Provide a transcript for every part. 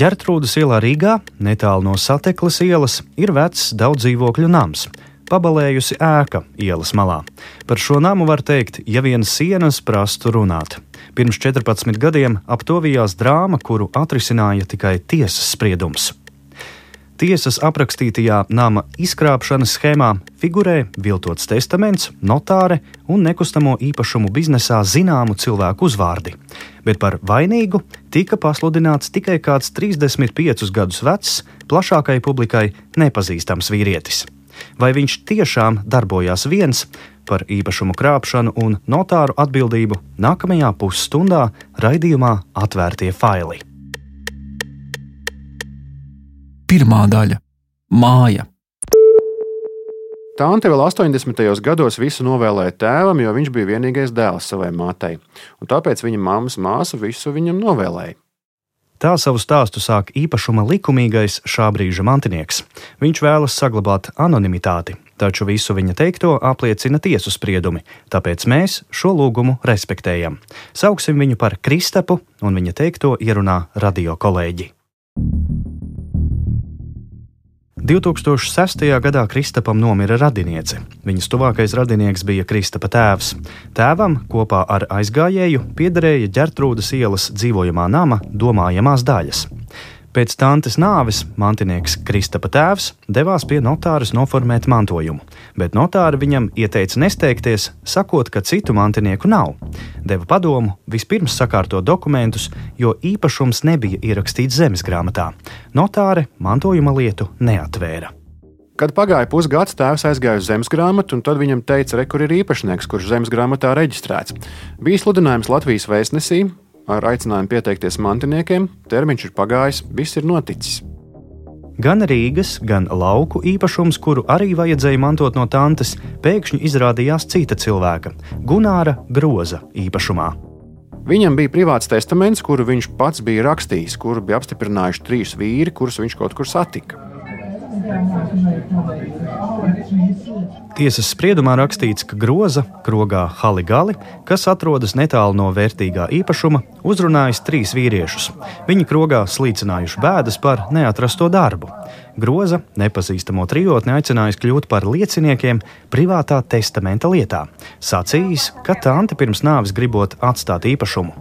Ģertrūdas ielā Rīgā, netālu no Sateklas ielas, ir vecs daudz dzīvokļu nams. Pabalējusi ēka ielas malā. Par šo namu var teikt, ja vienas sienas prastu runāt. Pirms 14 gadiem aptovījās drāma, kuru atrisināja tikai tiesas spriedums. Tiesas aprakstītajā nama izkrāpšanas schēmā figurē viltots testaments, notāre un nekustamo īpašumu biznesā zināmu cilvēku uzvārdi, bet par vainīgu tika pasludināts tikai kāds 35 gadus vecs, plašākai publikai nepazīstams vīrietis. Vai viņš tiešām darbojās viens par īpašumu krāpšanu un notāru atbildību nākamajā pusstundā raidījumā Atvērtie faili. Pirmā daļa - māja. Tante vēl 80. gados visu novēlēja tēvam, jo viņš bija vienīgais dēls savai mātei, un tāpēc viņa mammas māsa visu viņam novēlēja. Tā savu stāstu sāk īpašuma likumīgais šā brīža mantinieks. Viņš vēlas saglabāt anonimitāti, taču visu viņa teikto apliecina tiesu spriedumi, tāpēc mēs šo lūgumu respektējam. Sauksim viņu par Kristapu, un viņa teikto ierunā radio kolēģi. 2006. gadā Kristapam nomira radiniece. Viņas tuvākais radinieks bija Kristapa tēvs. Tēvam kopā ar aizgājēju piederēja ģertrūdas ielas dzīvojamā nama domājamās daļas. Pēc tantes nāves mantinieks Kristapa tēvs devās pie notāras noformēt mantojumu, bet notāra viņam ieteica nesteigties, sakot, ka citu mantinieku nav. Deva padomu vispirms sakārtot dokumentus, jo īpašums nebija ierakstīts zemes grāmatā. Notāre mantojuma lietu neatvēra. Kad pagāja pusgads, tēvs aizgāja uz zemes grāmatu, un tad viņam teica, re, kur ir īpašnieks, kurš zemes grāmatā reģistrēts. Bija sludinājums Latvijas vēstnesī, ar aicinājumu pieteikties mantiniekiem. Termiņš ir pagājis, viss ir noticis. Gan Rīgas, gan lauku īpašums, kuru arī vajadzēja mantot no tantes, pēkšņi izrādījās cita cilvēka - Gunāra Groza īpašumā. Viņam bija privāts testaments, kuru viņš pats bija rakstījis, kuru bija apstiprinājuši trīs vīri, kurus viņš kaut kur satika. Tiesas spriedumā rakstīts, ka groza krogā Haligali, kas atrodas netālu no vērtīgā īpašuma, uzrunājis trīs vīriešus. Viņi krogā slīcinājuši bēdas par neatrasto darbu. Groza nepazīstamo trijotni aicinājis kļūt par lieciniekiem privātā testamenta lietā, sacījis, ka tante pirms nāves gribot atstāt īpašumu.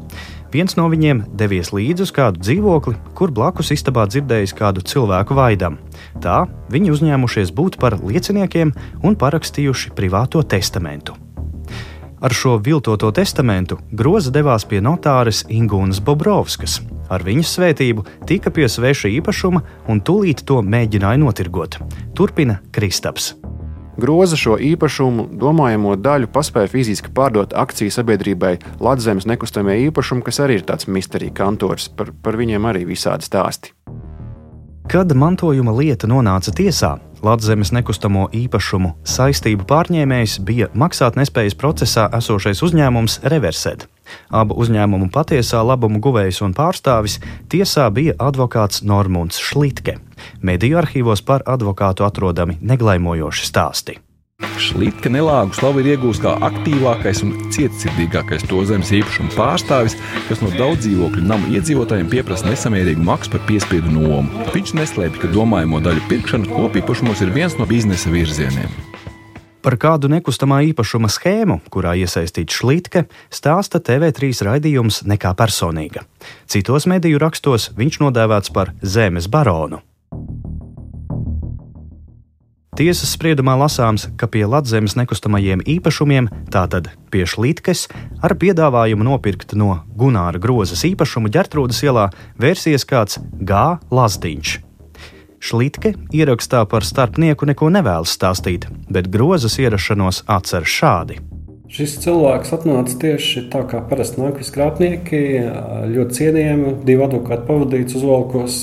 Viens no viņiem devies līdzi uz kādu dzīvokli, kur blakus istabā dzirdējis kādu cilvēku vaidam. Tā viņi uzņēmušies būt par lieciniekiem un parakstījuši privāto testamentu. Ar šo viltoto testamentu groza devās pie notāres Ingūnas Bobrovskas. Ar viņas svētību tika pie sveša īpašuma un tūlīt to mēģināja notirgot. Turpina Kristaps. Groza šo īpašumu, domājamo daļu, paspēja fiziski pārdot akciju sabiedrībai Latvijas nekustamie īpašumi, kas arī ir tāds misterija kantors. Par, par viņiem arī visādi stāsti. Kad mantojuma lieta nonāca tiesā, Latvijas nekustamo īpašumu saistību pārņēmējs bija maksātnespējas procesā esošais uzņēmums Reversed. Abu uzņēmumu patiesā labuma guvējs un pārstāvis tiesā bija advokāts Normons Šlitke. Mediju arhīvos par advokātu atrodami neglaimojoši stāsti. Šlītka nelāgu slavu ir iegūst kā aktīvākais un cietsirdīgākais to zemes īpašuma pārstāvis, kas no daudz dzīvokļu namu iedzīvotājiem pieprasa nesamērīgu maksu par piespiedu nomu. Viņš neslēpj, ka domājamo daļu pirkšana kopīpašumos ir viens no biznesa virzieniem. Par kādu nekustamā īpašuma schēmu, kurā iesaistīts Šlitke, stāsta TV3 raidījums nekā personīga. Citos mediju rakstos viņš nodēvēts par zemes baronu. Tiesas spriedumā lasāms, ka pie Latvijas nekustamajiem īpašumiem, tātad pie Šlitkes, ar piedāvājumu nopirkt no Gunāra grozas īpašumu ģertrūdas ielā, vērsies kāds G. Lazdiņš. Šlitke ierakstā par starpnieku neko nevēlas stāstīt, bet grozas ierašanos atcer šādi. Šis cilvēks atnāca tieši tā, kā parasti nāk viskrāpnieki, ļoti cienījami, divi advokāti pavadīts uz valkos,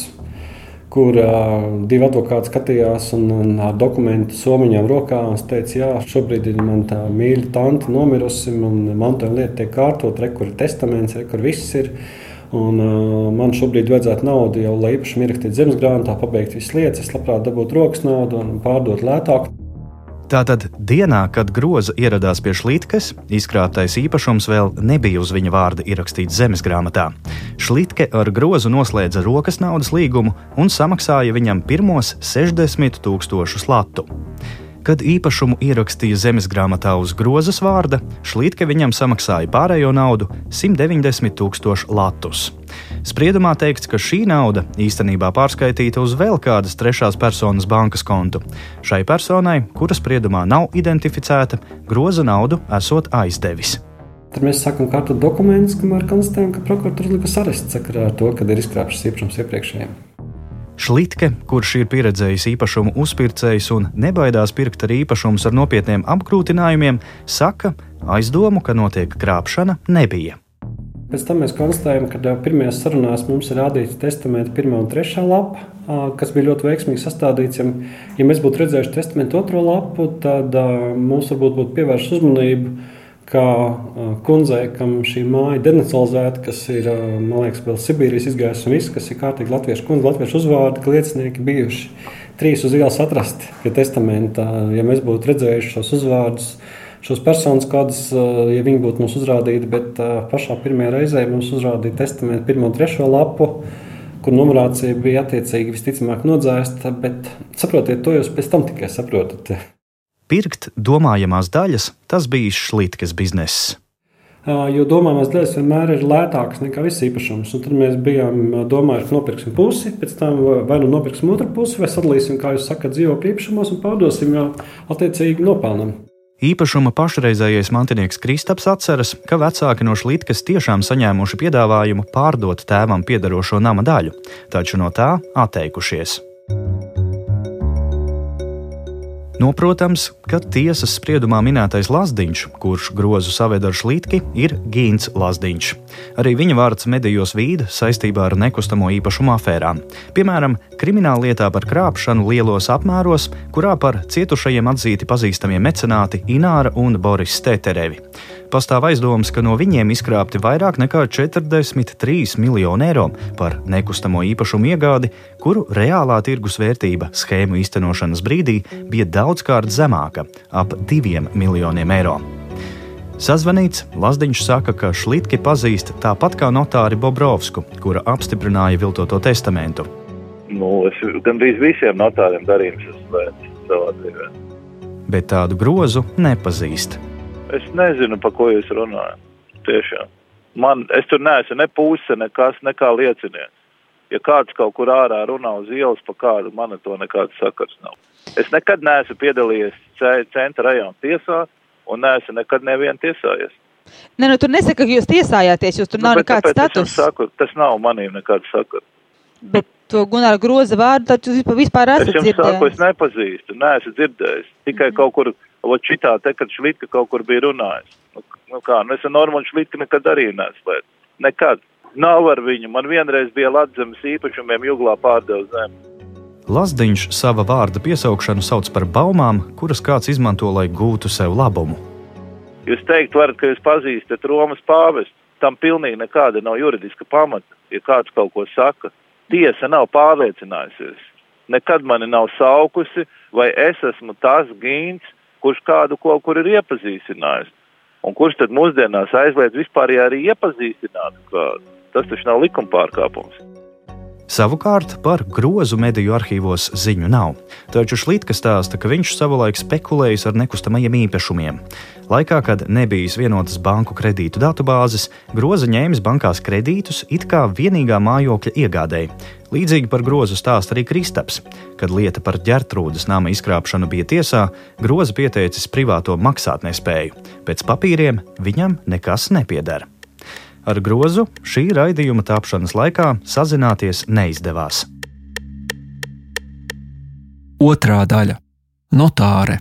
kur uh, divi advokāti skatījās un, un ar dokumentu somiņām rokā. Es teicu, jā, šobrīd ir man tā mīļa tante nomirusi, un mantojuma lieta tiek kārtot, re, kur ir testaments, re, kur viss ir. Un, uh, man šobrīd vajadzētu naudu jau, lai īpaši ierakstīt zemes grāmatā, pabeigt visas lietas. Es labprāt dabūtu rokas naudu un pārdot lētāk. Tātad dienā, kad groza ieradās pie Šlītkas, izkrāptais īpašums vēl nebija uz viņa vārda ierakstīts zemes grāmatā. Šlitke ar grozu noslēdza rokas naudas līgumu un samaksāja viņam pirmos 60 tūkstošus latu. Kad īpašumu ierakstīja zemes grāmatā uz grozas vārda, Šlītke viņam samaksāja pārējo naudu - 190 tūkstošu latus. Spriedumā teikts, ka šī nauda īstenībā pārskaitīta uz vēl kādas trešās personas bankas kontu. Šai personai, kuras spriedumā nav identificēta, groza naudu esot aizdevis. Tad mēs sākam kārtot dokumentus, kamēr konstatējam, ka prokuratūra likas arests sakarā ar to, kad ir izkrāpts īpašums iepriekšējiem. Šlitke, kurš ir pieredzējis īpašumu uzpircējs un nebaidās pirkt arī īpašumus ar nopietniem apgrūtinājumiem, saka, aizdomu, ka notiek krāpšana, nebija. Pēc tam mēs konstatējam, ka pirmajās sarunās mums ir rādīts testamenta pirmā un trešā lapa, kas bija ļoti veiksmīgi sastādīts. Ja, mēs būtu redzējuši testamenta otro lapu, tad mums varbūt būtu pievērsta uzmanība kā kundzei, kam šī māja ir denacionalizēta, kas ir, man liekas, vēl Sibīrijas izgājusi un viss, kas ir kārtīgi latviešu kundze, latviešu uzvārdi, ka liecinieki bijuši trīs uz ielas atrasti pie testamenta. Ja mēs būtu redzējuši šos uzvārdus, šos personas kādus, ja viņi būtu mums uzrādīti, bet pašā pirmajā reizē mums uzrādīja testamentu pirmo un trešo lapu, kur numurācija bija attiecīgi visticamāk nodzēsta, bet saprotiet, to jūs pēc tam tikai saprotat. Pirkt domājamās daļas tas bija šlitkes bizness. Jo domājamās daļas vienmēr ir lētākas nekā viss īpašums. Un tad mēs bijām domājuši, nopirksim pusi, pēc tam vai nu nopirksim otru pusi, vai sadalīsim, kā jūs sakat, dzīvokļu īpašumos un pārdosim jau attiecīgi nopelnam. Īpašuma pašreizējais mantinieks Kristaps atceras, ka vecāki no Šlītkas tiešām saņēmuši piedāvājumu pārdot tēvam piedarošo nama daļu, taču no tā atteikušies. Noprotams, ka tiesas spriedumā minētais Lazdiņš, kurš grozu saved ar šlītki, ir Gīns Lazdiņš. Arī viņa vārds medijos vīda saistībā ar nekustamo īpašumu afērām. Piemēram, krimināla lietā par krāpšanu lielos apmēros, kurā par cietušajiem atzīti pazīstamie mecenāti Ināra un Boris Steterevi. Pastāv aizdoms, ka no viņiem izkrāpti vairāk nekā 43 miljoni eiro par nekustamo īpašumu iegādi, kuru reālā tirgus vērtība schēmu īstenošanas brīdī bija daudzkārt zemāka - ap 2 miljoniem eiro. Sazvanīts, Lazdiņš saka, ka Šlitki pazīst tāpat kā notāri Bobrovsku, kura apstiprināja viltoto testamentu. Nu, es gandrīz visiem notāriem vērts savā dzīvē. Bet tādu grozu nepazīst. Es nezinu, par ko jūs runājat. Tiešām. Man, es tur neesmu ne puse, nekas, nekā liecinieks. Ja kāds kaut kur ārā runā uz ielas par kādu, man to nekāds sakars nav. Es nekad neesmu piedalījies centra rajona tiesā un neesmu nekad nevienu tiesājies. Ne, nu, tur nesaka, ka jūs tiesājāties, jūs tur nu, nav nekāds status. Saku, tas nav manīm nekāds sakars. Bet to Gunāra groza vārdu, tad jūs vispār esat dzirdējis. Es jums saku, es nepazīstu, neesmu dzirdējis. Tikai mm. kaut kur Ot šitā te, kad Šlitka kaut kur bija runājis. Nu, nu kā, nu es ar Normanu Šlitku nekad arī neslēdzu. Nekad. Nav ar viņu. Man vienreiz bija Latzemes īpašumiem Juglā pārdev zemi. Lazdiņš sava vārda piesaukšanu sauc par baumām, kuras kāds izmanto, lai gūtu sev labumu. Jūs teikt, varat, ka jūs pazīstat Romas pāvestu. Tam pilnīgi nekāda nav juridiska pamata. Ja kāds kaut ko saka, tiesa nav pārliecinājusies. Nekad mani nav saukusi, vai es esmu tas gīns, kurš kādu kaut kur ir iepazīstinājis. Un kurš tad mūsdienās aizliedz vispār arī iepazīstināt kādu? Tas taču nav likuma pārkāpums. Savukārt par grozu mediju arhīvos ziņu nav, taču Šlītka stāsta, ka viņš savulaik spekulējis ar nekustamajiem īpašumiem. Laikā, kad nebija vienotas banku kredītu datubāzes, groza ņēmis bankās kredītus it kā vienīgā mājokļa iegādēji. Līdzīgi par grozu stāsta arī Kristaps. Kad lieta par ģērtrūdas nama izkrāpšanu bija tiesā, groza pieteicis privāto maksātnespēju. Pēc papīriem viņam nekas nepiedara. Ar grozu šī raidījuma tapšanas laikā sazināties neizdevās. Otra daļa - notāre.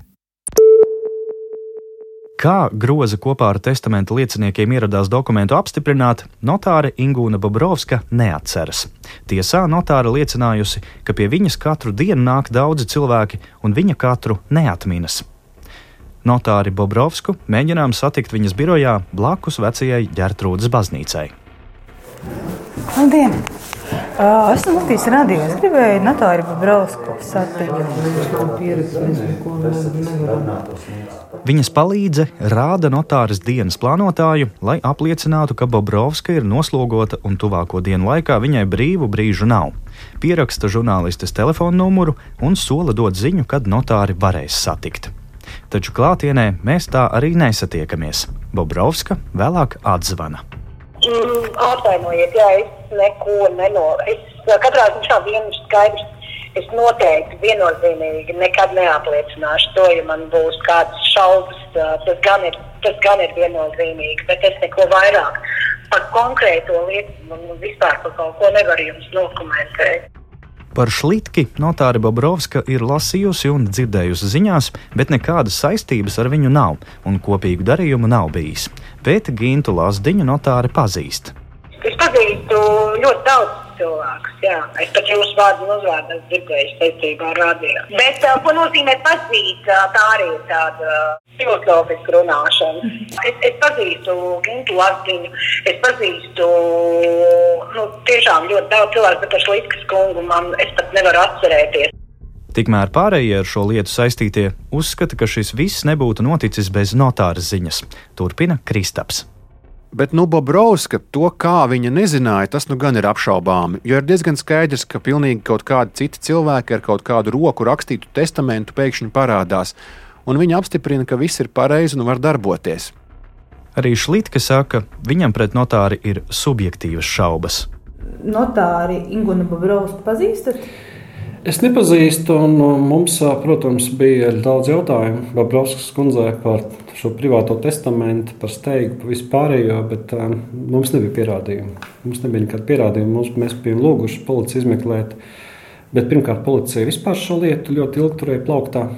Kā groza kopā ar testamenta lieciniekiem ieradās dokumentu apstiprināt, notāre Ingūna Bobrovska neatceras. Tiesā notāra liecinājusi, ka pie viņas katru dienu nāk daudzi cilvēki, un viņa katru neatminas. Notāri Bobrovsku mēģinām satikt viņas birojā blakus vecajai ģērtrūdas baznīcai. Labdien! Es no Latvijas radio. Es gribēju notāri Babrausku satikt. Viņas palīdze rāda notāras dienas plānotāju, lai apliecinātu, ka Bobrovska ir noslogota un tuvāko dienu laikā viņai brīvu brīžu nav. Pieraksta žurnālistes telefonu numuru un sola dot ziņu, kad notāri varēs satikt. Taču klātienē mēs tā arī nesatiekamies. Bobrovska vēlāk atzvana. Mm, atvainojiet, jā, es neko. Es katrā ziņā vienu ir skaidrs. Es noteikti viennozīmīgi nekad neapliecināšu to, ja man būs kādas šaubas. Tas gan ir, tas gan ir viennozīmīgi, bet es neko vairāk par konkrēto lietu un vispār par kaut ko nevaru jums dokumentēt. Par Šlitki notāri Bobrovska ir lasījusi un dzirdējusi ziņās, bet nekādas saistības ar viņu nav un kopīgu darījumu nav bijis. Bet Gintu Lazdiņu notāri pazīst. Es pazīstu ļoti daudz cilvēkus. Jā. Es pat jūsu vārdu un uzvārdu dzirdēju saistībā ar radio. Bet uh, ko nozīmē pazīt, tā arī ir tāda filozofiska runāšana. Es, es pazīstu Gintu Latviņu, es pazīstu nu, tiešām ļoti daudz cilvēku, bet ar Šlīskas kungu man es pat nevaru atcerēties. Tikmēr pārējie ar šo lietu saistītie uzskata, ka šis viss nebūtu noticis bez notāras ziņas. Turpina Kristaps. Bet nu, Bobrovska to, kā viņa nezināja, tas nu gan ir apšaubāmi. Jo ir diezgan skaidrs, ka pilnīgi kaut kādi citi cilvēki ar kaut kādu roku rakstītu testamentu pēkšņi parādās, un viņa apstiprina, ka viss ir pareizi un var darboties. Arī Šlitka saka, viņam pret notāri ir subjektīvas šaubas. Notāri Ingūna Bobrovska pazīstat? Es nepazīstu, un mums, protams, bija daudz jautājumu Babrovskas kundzei par šo privāto testamentu, par steigu, par vispārējo, bet um, mums nebija pierādījumu. Mums nebija nekāda pierādījuma. Mums, mēs bijām lūguši policiju izmeklēt, bet pirmkārt policija vispār šo lietu ļoti ilgi turēja plauktā.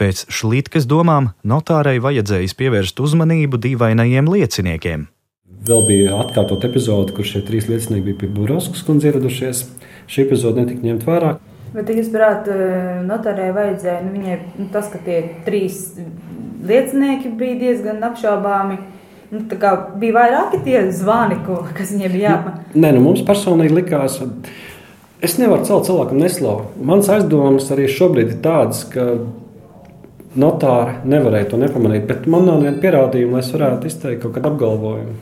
Pēc šlītkas domām notārai vajadzējis pievērst uzmanību dīvainajiem lieciniekiem. Vēl bija atkārtot epizode, kur šie trīs liecinieki bija pie Burovskas kundzes ieradušies. Šī epizode netika ņemta vērā. Bet, jūs prāt, notārē vajadzēja, nu, viņai nu, tas, ka tie trīs liecinieki bija diezgan apšaubāmi. Nu, bija vairāki tie zvani, ko, kas viņiem bija jāpamata. Nē, nu, mums personīgi likās, es nevaru celt cilvēkam neslavu. Mans aizdomas arī šobrīd ir tādas, ka notāri nevarēja to nepamanīt. Bet man nav viena pierādījuma, lai es varētu izteikt kaut kādu apgalvojumu.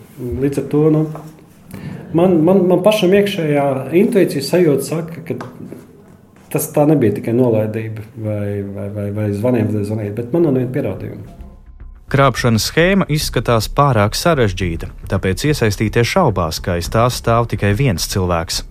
Līdz ar to nu, man, man, man pašam iekšējā intuīcija sajūta saka, ka tas tā nebija tikai nolaidība vai, vai, vai, vai zvaniem, vai zvanīt, bet man nav viena pierādījuma. Krāpšanas schēma izskatās pārāk sarežģīta, tāpēc iesaistīties šaubās, ka aiz tās stāv tikai viens cilvēks.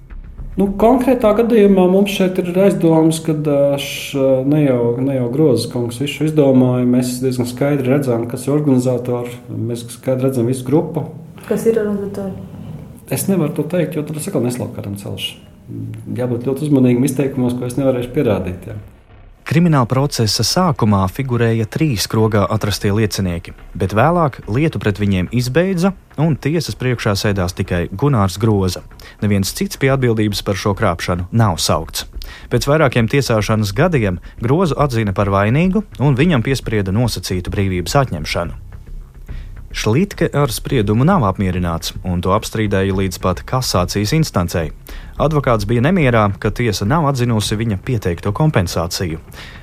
Nu, konkrētā gadījumā mums šeit ir aizdomas, ka ne jau, ne jau Grozs kungs visu izdomāja. Mēs diezgan skaidri redzam, kas ir organizatori. Mēs skaidri redzam visu grupu. Kas ir organizatori? Es nevaru to teikt, jo tur atkal neslauka kādam celšs jābūt ļoti uzmanīgam izteikumos, ko es nevarēšu pierādīt. Jā. Krimināla procesa sākumā figurēja trīs krogā atrastie liecinieki, bet vēlāk lietu pret viņiem izbeidza, un tiesas priekšā sēdās tikai Gunārs Groza. Neviens cits pie atbildības par šo krāpšanu nav saukts. Pēc vairākiem tiesāšanas gadiem Grozu atzina par vainīgu, un viņam piesprieda nosacītu brīvības atņemšanu. Šlitke ar spriedumu nav apmierināts, un to apstrīdēja līdz pat kasācijas instancei. Advokāts bija nemierā, ka tiesa nav atzinusi viņa pieteikto kompensāciju.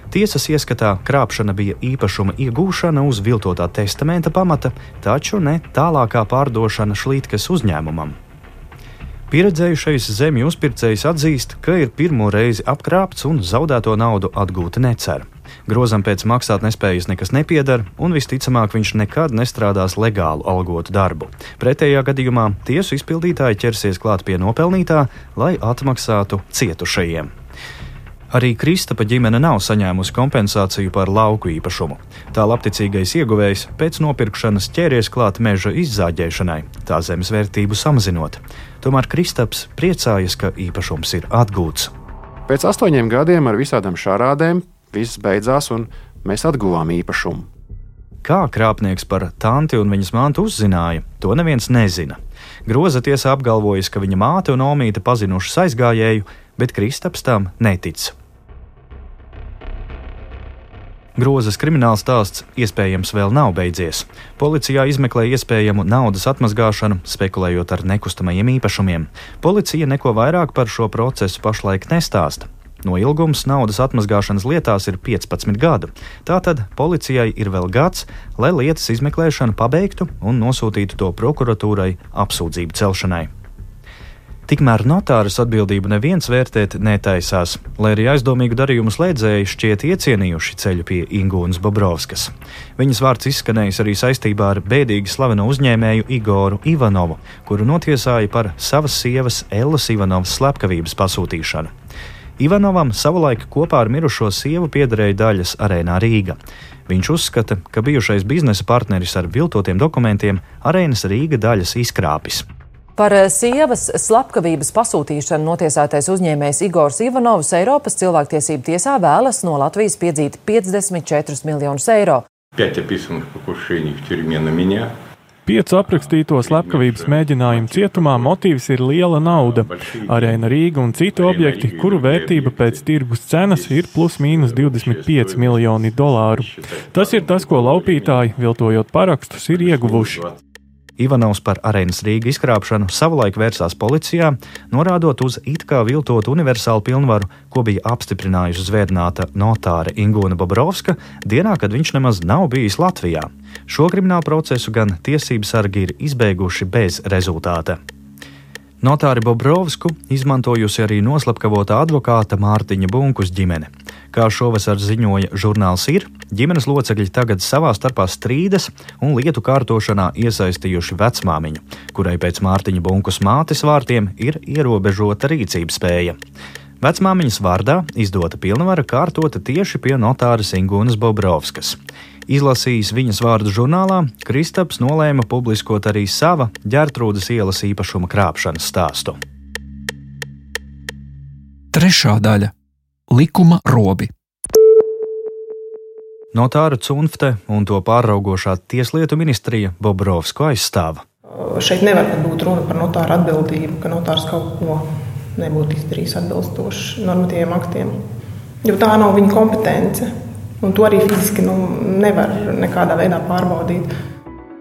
Tiesas ieskatā krāpšana bija īpašuma iegūšana uz viltotā testamenta pamata, taču ne tālākā pārdošana Šlītkas uzņēmumam. Pieredzējušais zemju uzpircējs atzīst, ka ir pirmo reizi apkrāpts un zaudēto naudu atgūt necer. Grozam pēc maksāt nespējas nekas nepiedara, un visticamāk viņš nekad nestrādās legālu algotu darbu. Pretējā gadījumā tiesu izpildītāji ķersies klāt pie nopelnītā, lai atmaksātu cietušajiem. Arī Kristapa ģimene nav saņēmusi kompensāciju par lauku īpašumu. Tā labticīgais ieguvējs pēc nopirkšanas ķēries klāt meža izzāģēšanai, tā zemes vērtību samazinot. Tomēr Kristaps priecājas, ka īpašums ir atgūts. Pēc astoņiem gadiem ar visādām šārādēm viss beidzās un mēs atguvām īpašumu. Kā krāpnieks par tanti un viņas mantu uzzināja, to neviens nezina. Groza tiesā apgalvojas, ka viņa māte un omīte pazinušas aizgājēju, bet Kristaps tam netic. Grozas krimināla stāsts iespējams vēl nav beidzies. Policijā izmeklē iespējamu naudas atmazgāšanu, spekulējot ar nekustamajiem īpašumiem. Policija neko vairāk par šo procesu pašlaik nestāsta. No ilgums naudas atmazgāšanas lietās ir 15 gadu. Tātad policijai ir vēl gads, lai lietas izmeklēšanu pabeigtu un nosūtītu to prokuratūrai apsūdzību celšanai. Tikmēr notāras atbildību neviens vērtēt netaisās, lai arī aizdomīgu darījumu slēdzēji šķiet iecienījuši ceļu pie Ingūnas Bobrovskas. Viņas vārds izskanējis arī saistībā ar bēdīgi slaveno uzņēmēju Igoru Ivanovu, kuru notiesāja par savas sievas Ellas Ivanovas slepkavības pasūtīšanu. Ivanovam savulaik kopā ar mirušo sievu piederēja daļas arēnā Rīga. Viņš uzskata, ka bijušais biznesa partneris ar viltotiem dokumentiem arēnas Rīga daļas izkrāpis. Par eh, sievas slepkavības pasūtīšanu notiesātais uzņēmējs Igors Ivanovs Eiropas cilvēktiesību tiesā vēlas no Latvijas piedzīt 54 miljonus eiro. Piecu aprakstīto slepkavības mēģinājumu cietumā motīvs ir liela nauda. Arēna Rīga un citi objekti, kuru vērtība pēc tirgus cenas ir plus mīnus 25 miljoni dolāru. Tas ir tas, ko laupītāji, viltojot parakstus, ir ieguvuši. Ivanovs par arēnas Rīga izkrāpšanu savulaik vērsās policijā, norādot uz it kā viltotu universālu pilnvaru, ko bija apstiprinājusi zvērnāta notāre Ingūna Bobrovska dienā, kad viņš nemaz nav bijis Latvijā. Šo kriminālu procesu gan tiesību sargi ir izbeiguši bez rezultāta. Notāri Bobrovsku izmantojusi arī noslapkavota advokāta Mārtiņa Bunkus ģimene. Kā šovasar ziņoja žurnāls ir, ģimenes locekļi tagad savā starpā strīdas un lietu kārtošanā iesaistījuši vecmāmiņu, kurai pēc Mārtiņa Bunkus mātes vārtiem ir ierobežota rīcības spēja. Vecmāmiņas vārdā izdota pilnvara kārtota tieši pie notāras Ingūnas Bobrovskas. Izlasījis viņas vārdu žurnālā, Kristaps nolēma publiskot arī sava ģērtrūdas ielas īpašuma krāpšanas stāstu. Trešā daļa - likuma robi. Notāra Cunfte un to pāraugošā tieslietu ministrija Bobrovsko aizstāva. Šeit nevar būt runa par notāru atbildību, ka notārs kaut ko nebūtu izdarījis atbilstoši normatīviem aktiem, jo tā nav viņa kompetence. Un to arī fiziski nu, nevar nekādā veidā pārbaudīt.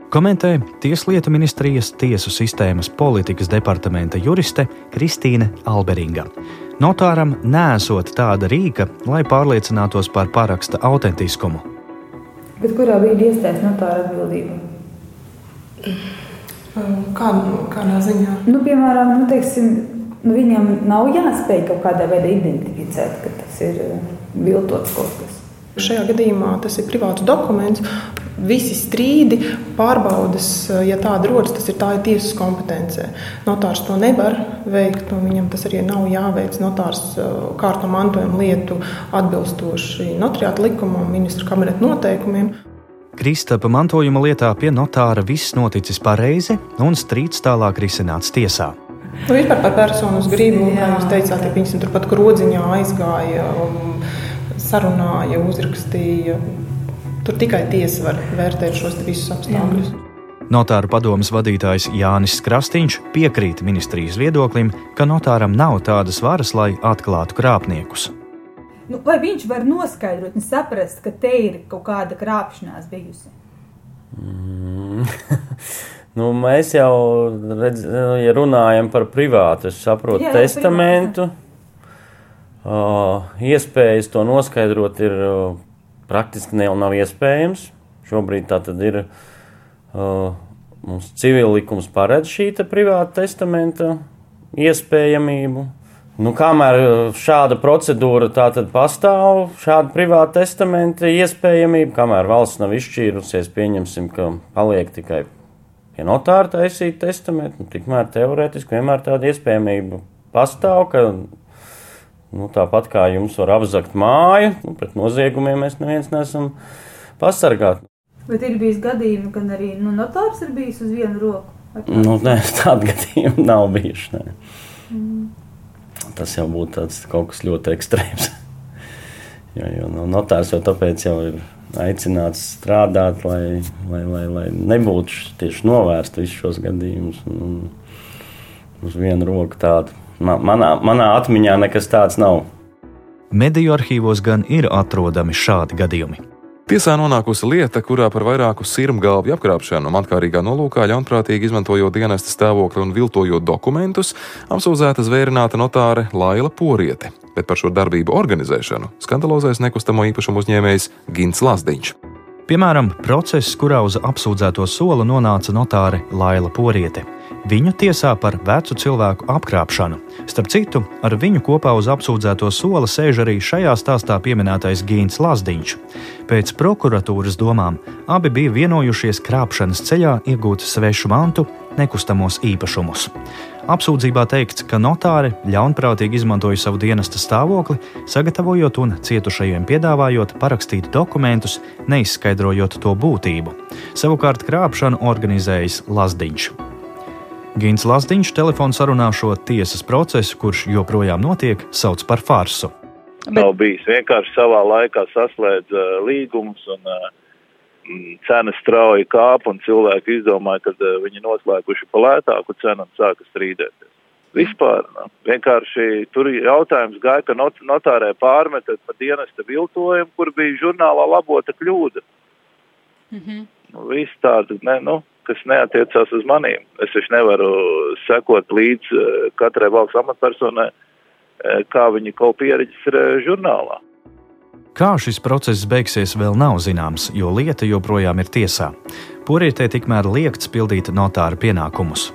Komentē Tieslietu ministrijas tiesu sistēmas politikas departamenta juriste Kristīne Alberinga. Notāram nesot tāda rīka, lai pārliecinātos par paraksta autentiskumu. Bet kurā brīdī iestājas notāra atbildība? Kā, kādā ziņā? Nu, piemēram, nu, teiksim, nu, viņam nav jāspēj kaut kādā veidā identificēt, ka tas ir viltots kaut kas. Šajā gadījumā tas ir privāts dokuments. Visi strīdi, pārbaudas, ja tāda rodas, tas ir tā ir tiesas kompetencē. Notārs to nevar veikt, un viņam tas arī nav jāveic. Notārs kārto mantojuma lietu atbilstoši notariāta likumam, ministra kabineta noteikumiem. Kristapa mantojuma lietā pie notāra viss noticis pareizi, un strīds tālāk risināts tiesā. Nu, vispār par personas gribu, kā jūs teicāt, ja viņas turpat groziņā aizgāja. Un, sarunāja, uzrakstīja. Tur tikai tiesa var vērtēt šos visus apstākļus. Jā. Notāru padomas vadītājs Jānis Krastīņš piekrīt ministrijas viedoklim, ka notāram nav tādas varas, lai atklātu krāpniekus. Nu, vai viņš var noskaidrot un saprast, ka te ir kaut kāda krāpšanās bijusi? Mm. nu, mēs jau redz, ja runājam par privātu, es saprotu, jā, jā, testamentu. Privātu Uh, iespējas to noskaidrot ir praktiski ne, nav iespējams. Šobrīd tā tad ir uh, mums civil likums paredz šī privāta testamenta iespējamību. Nu, kamēr šāda procedūra tātad pastāv, šāda privāta testamenta iespējamība, kamēr valsts nav izšķīrusies, pieņemsim, ka paliek tikai pie notāra taisīt testamentu, nu, tikmēr teorētiski vienmēr tāda iespējamība pastāv, ka Nu, tāpat kā jums var apzakt māju, nu, pret noziegumiem mēs neviens nesam pasargāti. Bet ir bijis gadījumi, kad arī nu, notārs ir bijis uz vienu roku. Nu, nē, tādu gadījumu nav bijuši. Mm. Tas jau būtu kaut kas ļoti ekstrēms. jo, jo nu, notārs jau tāpēc jau ir aicināts strādāt, lai, lai, lai, lai nebūtu tieši novērst visus šos gadījumus. Un, un uz vienu roku tādu manā, manā atmiņā nekas tāds nav. Mediju arhīvos gan ir atrodami šādi gadījumi. Tiesā nonākusi lieta, kurā par vairāku sirmgalvju apkrāpšanu matkārīgā nolūkā ļaunprātīgi izmantojot dienesta stāvokli un viltojot dokumentus, apsūdzēta zvērināta notāre Laila Poriete, bet par šo darbību organizēšanu skandalozais nekustamo īpašumu uzņēmējs Gins Lazdiņš. Piemēram, process, kurā uz apsūdzēto soli nonāca notāre Laila Poriete. Viņu tiesā par vecu cilvēku apkrāpšanu. Starp citu, ar viņu kopā uz apsūdzēto soli sēž arī šajā stāstā pieminētais Gīns Lazdiņš. Pēc prokuratūras domām abi bija vienojušies krāpšanas ceļā iegūt svešu mantu, nekustamos īpašumus. Apsūdzībā teikts, ka notāri ļaunprātīgi izmantoja savu dienesta stāvokli, sagatavojot un cietušajiem piedāvājot parakstīt dokumentus, neizskaidrojot to būtību. Savukārt krāpšanu organizējis Lazdiņš. Gins Lazdiņš telefonu sarunā šo tiesas procesu, kurš joprojām notiek, sauc par farsu. Bet... Nav bijis vienkārši savā laikā saslēdz uh, līgumus un uh, cenas strauji kāpa un cilvēki izdomāja, ka uh, viņi noslēguši pa lētāku cenu un sāka strīdēties. Vispār nu, vienkārši tur jautājums gāja, ka not, notārē pārmeta par dienesta viltojumu, kur bija žurnālā labota kļūda. Mm -hmm. Viss tāda, ne, nu, kas neatiecās uz maniem. Es taču nevaru sekot līdz eh, katrai valsts amatpersonai, eh, kā viņi kaut pieregistrē žurnālā. Kā šis process beigsies, vēl nav zināms, jo lieta joprojām ir tiesā. Porietē tikmēr liekts pildīt notāra pienākumus.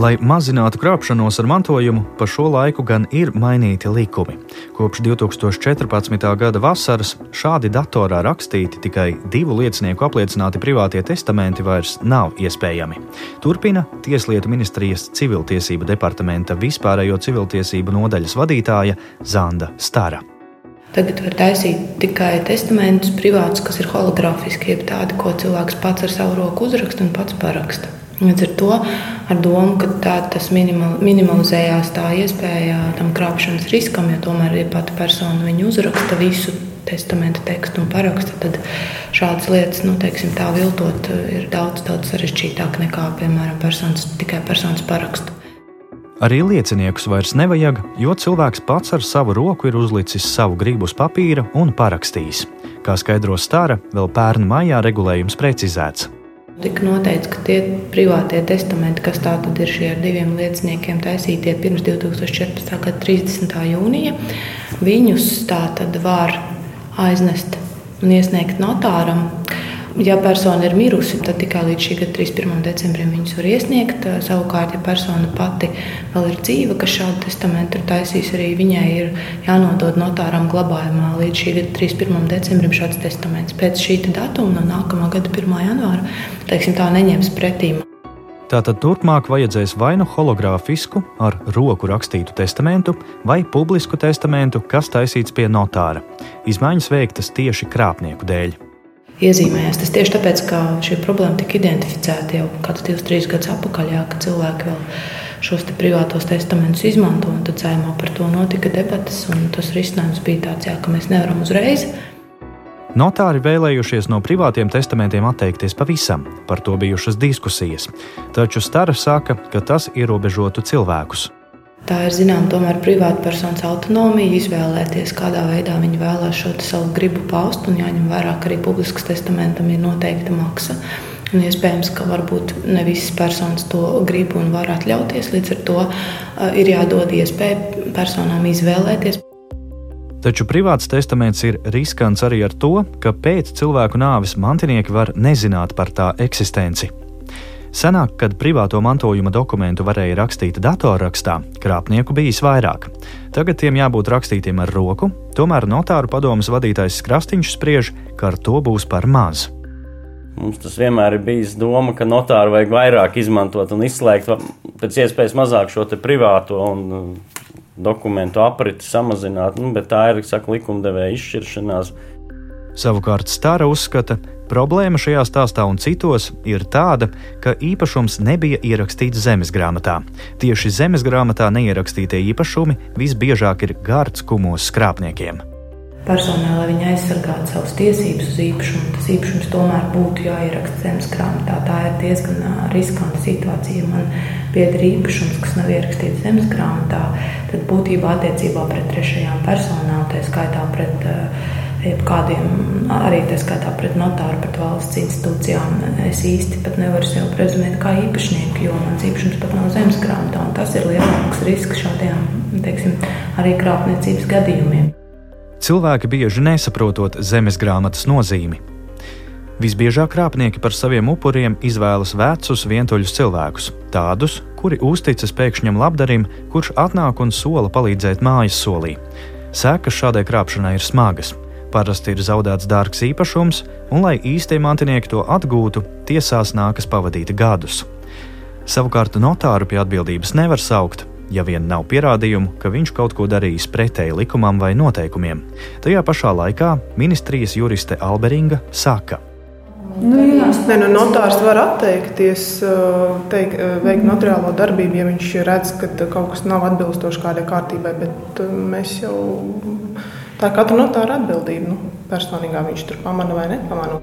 Lai mazinātu krāpšanos ar mantojumu, pa šo laiku gan ir mainīti likumi. Kopš 2014. gada vasaras šādi datorā rakstīti tikai divu liecinieku apliecināti privātie testamenti vairs nav iespējami. Turpina Tieslietu ministrijas civiltiesību departamenta vispārējo civiltiesību nodaļas vadītāja Zanda Stara. Tagad var taisīt tikai testamentus privātus, kas ir hologrāfiski, jeb tādi, ko cilvēks pats ar savu roku uzraksta un pats paraksta. Līdz ar to ar domu, ka tā, tas minimal, minimalizējās tā iespēja tam krāpšanas riskam, jo tomēr ja pati persona viņu uzraksta visu testamenta tekstu un paraksta, tad šādas lietas, nu, teiksim, tā viltot, ir daudz, daudz sarežģītāk nekā, piemēram, personas, tikai personas parakstu. Arī lieciniekus vairs nevajag, jo cilvēks pats ar savu roku ir uzlicis savu gribu uz papīra un parakstījis. Kā skaidro Stāra, vēl pērn maijā regulējums precizēts. Tika noteikts, ka tie privātie testamenti, kas tātad ir šie ar diviem lieciniekiem taisītie pirms 2014. gada 30. jūnija, viņus tātad var aiznest un iesniegt notāram Ja persona ir mirusi, tad tikai līdz šī gada 31. decembrim viņus var iesniegt. Savukārt, ja persona pati vēl ir dzīva, kas šādu testamentu ir taisījis, arī viņai ir jānodod notāram glabājumā līdz šī gada 31. decembrim šāds testaments. Pēc šī datuma, no nākamā gada 1. janvāra, teiksim, tā neņems pretīm. Tātad turpmāk vajadzēs vai nu hologrāfisku, ar roku rakstītu testamentu, vai publisku testamentu, kas taisīts pie notāra. Izmaiņas veiktas tieši krāpnieku dēļ iezīmējās. Tas tieši tāpēc, ka šī problēma tika identificēta jau kādus divus, trīs gadus atpakaļ, jā, kad cilvēki vēl šos privātos testamentus izmanto. Tad cēlā par to notika debatas, un tas risinājums bija tāds, jā, ka mēs nevaram uzreiz. Notāri vēlējušies no privātiem testamentiem atteikties pavisam, par to bijušas diskusijas. Taču Stara saka, ka tas ierobežotu cilvēkus. Tā ir zināma tomēr privātpersonas autonomija, izvēlēties, kādā veidā viņi vēlās šo savu gribu paust. Un jāņem vērā, ka arī publisks testamentam ir noteikta maksa. Un iespējams, ka varbūt ne visas personas to grib un var atļauties. Līdz ar to ir jādod iespēja personām izvēlēties. Taču privāts testaments ir riskants arī ar to, ka pēc cilvēku nāves mantinieki var nezināt par tā eksistenci. Senāk, kad privāto mantojuma dokumentu varēja rakstīt datorrakstā, krāpnieku bijis vairāk. Tagad tiem jābūt rakstītiem ar roku, tomēr notāru padomas vadītājs Krastīņš spriež, ka ar to būs par maz. Mums tas vienmēr ir bijis doma, ka notāru vajag vairāk izmantot un izslēgt pēc iespējas mazāk šo privāto un uh, dokumentu apriti samazināt, nu, bet tā ir saka, likumdevēja izšķiršanās. Savukārt Stāra uzskata, Problēma šajā stāstā un citos ir tāda, ka īpašums nebija ierakstīts zemes grāmatā. Tieši zemes grāmatā neierakstītie īpašumi visbiežāk ir gārds kumos skrāpniekiem. Personāli, lai viņi aizsargātu savas tiesības uz īpašumu, tas īpašums tomēr būtu jāieraksta zemes grāmatā. Tā ir diezgan riskanta situācija. Man pieder īpašums, kas nav ierakstīts zemes grāmatā, tad būtībā attiecībā pret trešajām personām, tā skaitā pret uh, jebkādiem, arī tā skaitā pret notāru, pret valsts institūcijām, es īsti pat nevaru sev prezumēt kā īpašnieku, jo mans īpašums pat nav zemes grāmatā, un tas ir lielāks risks šādiem, teiksim, arī krāpniecības gadījumiem. Cilvēki bieži nesaprotot zemes grāmatas nozīmi. Visbiežāk krāpnieki par saviem upuriem izvēlas vecus, vientuļus cilvēkus, tādus, kuri uzticas pēkšņam labdarim, kurš atnāk un sola palīdzēt mājas solī. Sekas šādai krāpšanai ir smagas. Parasti ir zaudēts dārgs īpašums, un, lai īstie mantinieki to atgūtu, tiesās nākas pavadīt gadus. Savukārt notāru pie atbildības nevar saukt, ja vien nav pierādījumu, ka viņš kaut ko darījis pretēji likumam vai noteikumiem. Tajā pašā laikā ministrijas juriste Alberinga saka, Nu, Nē, nu, notārs var atteikties teik, veikt notariālo darbību, ja viņš redz, ka kaut kas nav atbilstoši kādai kārtībai. Bet mēs jau Tā katra notāra atbildība. Nu, personīgā viņš tur pamana vai nepamana.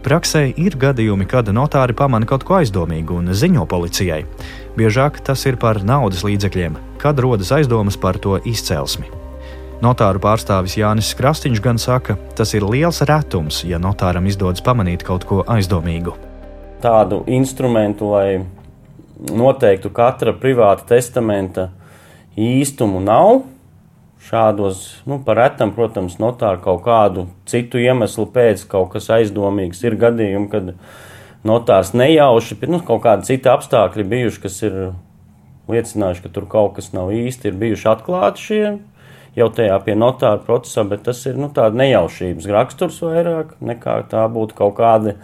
Praksē ir gadījumi, kad notāri pamana kaut ko aizdomīgu un ziņo policijai. Biežāk tas ir par naudas līdzekļiem, kad rodas aizdomas par to izcelsmi. Notāru pārstāvis Jānis Krastīņš gan saka, tas ir liels retums, ja notāram izdodas pamanīt kaut ko aizdomīgu. Tādu instrumentu, lai noteiktu katra privāta testamenta īstumu, nav šādos, nu, par retam, protams, notāru kaut kādu citu iemeslu pēc kaut kas aizdomīgs. Ir gadījumi, kad notārs nejauši, nu, kaut kādi citi apstākļi bijuši, kas ir liecinājuši, ka tur kaut kas nav īsti, ir bijuši atklāti šie jau tajā pie notāra procesā, bet tas ir nu, tāds nejaušības raksturs vairāk nekā tā būtu kaut kāda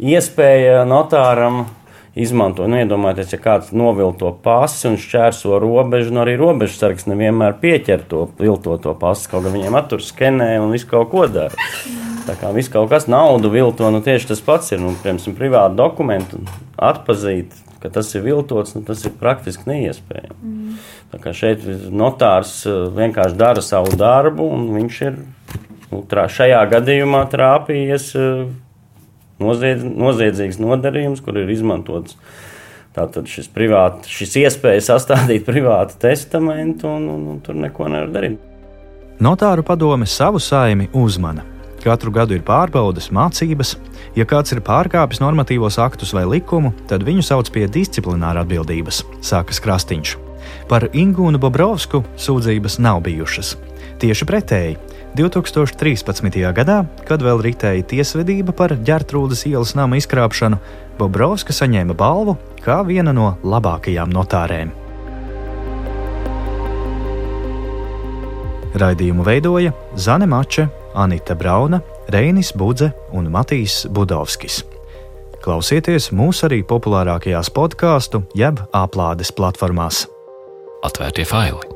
iespēja notāram izmanto. Nu, iedomājieties, ja kāds novilto pasi un šķērso robežu, nu arī robežsargs nevienmēr pieķer to viltoto pasi, kaut gan viņiem attur skenē un visu kaut ko dara. Tā kā viss kaut kas naudu vilto, nu tieši tas pats ir, nu, piemēram, privātu dokumentu atpazīt, ka tas ir viltots, nu, tas ir praktiski neiespējami. Mm. Tā kā šeit notārs eh, vienkārši dara savu darbu, un viņš ir nu, trā, šajā gadījumā trāpījies eh, noziedz, noziedzīgs nodarījums, kur ir izmantots tātad šis, privāti, šis iespēja sastādīt privātu testamentu, un, un, un tur neko nevar darīt. Notāru padome savu saimi uzmana. Katru gadu ir pārbaudas, mācības. Ja kāds ir pārkāpis normatīvos aktus vai likumu, tad viņu sauc pie disciplināra atbildības, sākas Krastīņš. Par Ingūnu Bobrovsku sūdzības nav bijušas. Tieši pretēji, 2013. gadā, kad vēl ritēja tiesvedība par ģērtrūdas ielas nama izkrāpšanu, Bobrovska saņēma balvu kā viena no labākajām notārēm. Raidījumu veidoja Zane Mače, Anita Brauna, Reinis Budze un Matīs Budovskis. Klausieties mūs arī populārākajās podkāstu jeb aplādes platformās. Atvērtie faili!